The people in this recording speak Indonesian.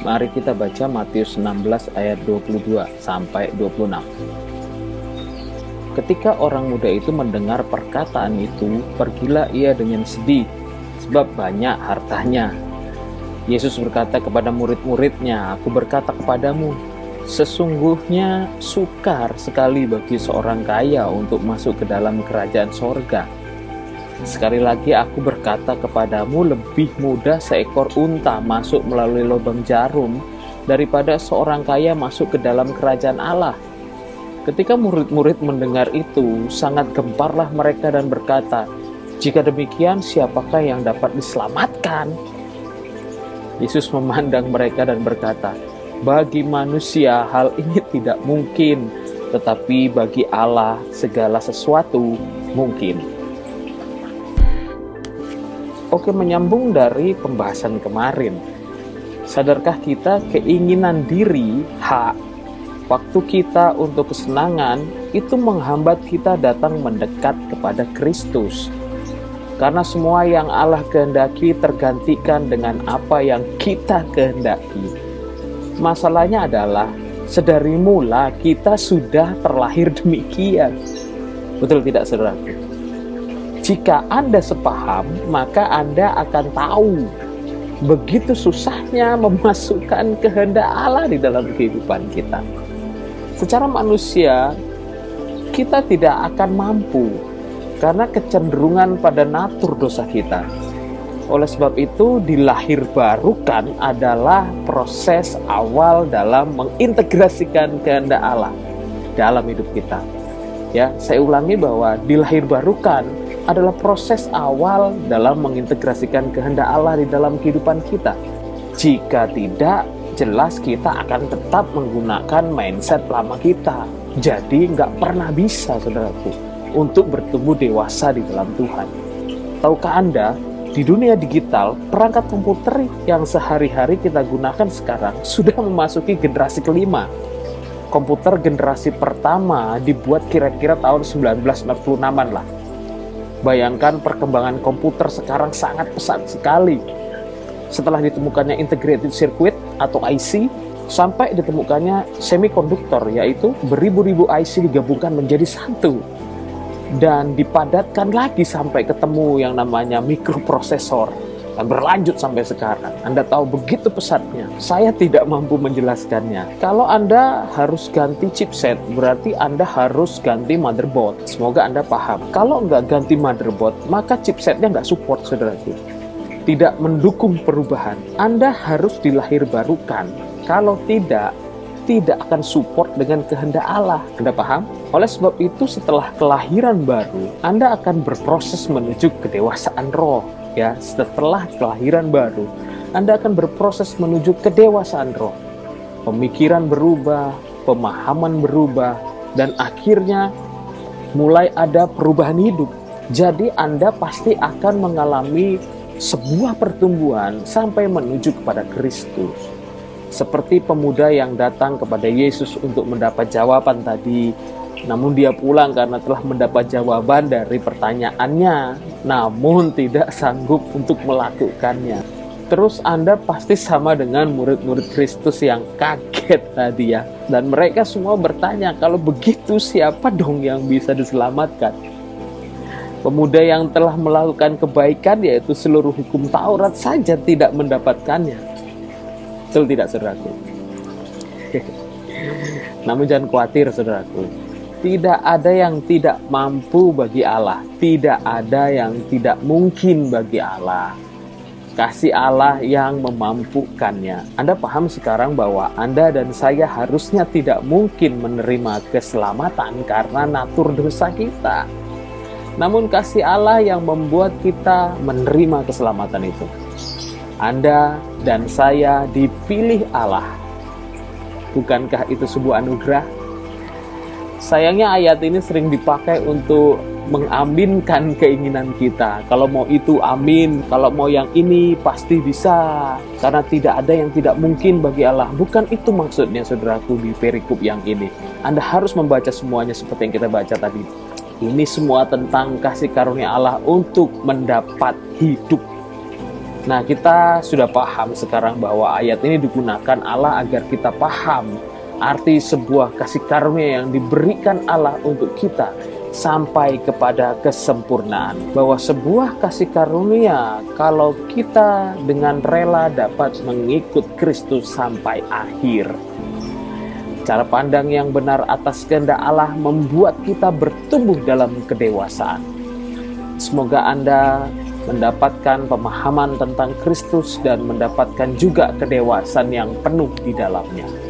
Mari kita baca Matius 16 ayat 22 sampai 26. Ketika orang muda itu mendengar perkataan itu, pergilah ia dengan sedih, sebab banyak hartanya. Yesus berkata kepada murid-muridnya, Aku berkata kepadamu, sesungguhnya sukar sekali bagi seorang kaya untuk masuk ke dalam kerajaan sorga. Sekali lagi aku berkata kepadamu, lebih mudah seekor unta masuk melalui lubang jarum daripada seorang kaya masuk ke dalam kerajaan Allah. Ketika murid-murid mendengar itu, sangat gemparlah mereka dan berkata, "Jika demikian, siapakah yang dapat diselamatkan?" Yesus memandang mereka dan berkata, "Bagi manusia hal ini tidak mungkin, tetapi bagi Allah segala sesuatu mungkin." Oke, menyambung dari pembahasan kemarin, sadarkah kita keinginan diri, hak, Waktu kita untuk kesenangan itu menghambat kita datang mendekat kepada Kristus. Karena semua yang Allah kehendaki tergantikan dengan apa yang kita kehendaki. Masalahnya adalah sedari mula kita sudah terlahir demikian. Betul tidak saudaraku? Jika Anda sepaham, maka Anda akan tahu begitu susahnya memasukkan kehendak Allah di dalam kehidupan kita secara manusia kita tidak akan mampu karena kecenderungan pada natur dosa kita. Oleh sebab itu, dilahir barukan adalah proses awal dalam mengintegrasikan kehendak Allah dalam hidup kita. Ya, saya ulangi bahwa dilahir barukan adalah proses awal dalam mengintegrasikan kehendak Allah di dalam kehidupan kita. Jika tidak, jelas kita akan tetap menggunakan mindset lama kita. Jadi nggak pernah bisa, saudaraku, untuk bertumbuh dewasa di dalam Tuhan. Tahukah Anda, di dunia digital, perangkat komputer yang sehari-hari kita gunakan sekarang sudah memasuki generasi kelima. Komputer generasi pertama dibuat kira-kira tahun 1946-an lah. Bayangkan perkembangan komputer sekarang sangat pesat sekali. Setelah ditemukannya integrated circuit, atau IC sampai ditemukannya semikonduktor yaitu beribu-ribu IC digabungkan menjadi satu dan dipadatkan lagi sampai ketemu yang namanya mikroprosesor berlanjut sampai sekarang. Anda tahu begitu pesatnya. Saya tidak mampu menjelaskannya. Kalau Anda harus ganti chipset, berarti Anda harus ganti motherboard. Semoga Anda paham. Kalau nggak ganti motherboard, maka chipsetnya nggak support, saudaraku tidak mendukung perubahan, Anda harus dilahir barukan. Kalau tidak, tidak akan support dengan kehendak Allah. Anda paham? Oleh sebab itu, setelah kelahiran baru, Anda akan berproses menuju kedewasaan roh. Ya, setelah kelahiran baru, Anda akan berproses menuju kedewasaan roh. Pemikiran berubah, pemahaman berubah, dan akhirnya mulai ada perubahan hidup. Jadi Anda pasti akan mengalami sebuah pertumbuhan sampai menuju kepada Kristus. Seperti pemuda yang datang kepada Yesus untuk mendapat jawaban tadi, namun dia pulang karena telah mendapat jawaban dari pertanyaannya, namun tidak sanggup untuk melakukannya. Terus Anda pasti sama dengan murid-murid Kristus yang kaget tadi ya. Dan mereka semua bertanya, kalau begitu siapa dong yang bisa diselamatkan? Pemuda yang telah melakukan kebaikan yaitu seluruh hukum Taurat saja tidak mendapatkannya. Betul tidak saudaraku? Namun jangan khawatir saudaraku. Tidak ada yang tidak mampu bagi Allah. Tidak ada yang tidak mungkin bagi Allah. Kasih Allah yang memampukannya. Anda paham sekarang bahwa Anda dan saya harusnya tidak mungkin menerima keselamatan karena natur dosa kita namun kasih Allah yang membuat kita menerima keselamatan itu. Anda dan saya dipilih Allah. Bukankah itu sebuah anugerah? Sayangnya ayat ini sering dipakai untuk mengaminkan keinginan kita. Kalau mau itu amin, kalau mau yang ini pasti bisa. Karena tidak ada yang tidak mungkin bagi Allah. Bukan itu maksudnya saudaraku di perikop yang ini. Anda harus membaca semuanya seperti yang kita baca tadi. Ini semua tentang kasih karunia Allah untuk mendapat hidup. Nah, kita sudah paham sekarang bahwa ayat ini digunakan Allah agar kita paham arti sebuah kasih karunia yang diberikan Allah untuk kita sampai kepada kesempurnaan. Bahwa sebuah kasih karunia kalau kita dengan rela dapat mengikut Kristus sampai akhir. Cara pandang yang benar atas kehendak Allah membuat kita bertumbuh dalam kedewasaan. Semoga Anda mendapatkan pemahaman tentang Kristus dan mendapatkan juga kedewasaan yang penuh di dalamnya.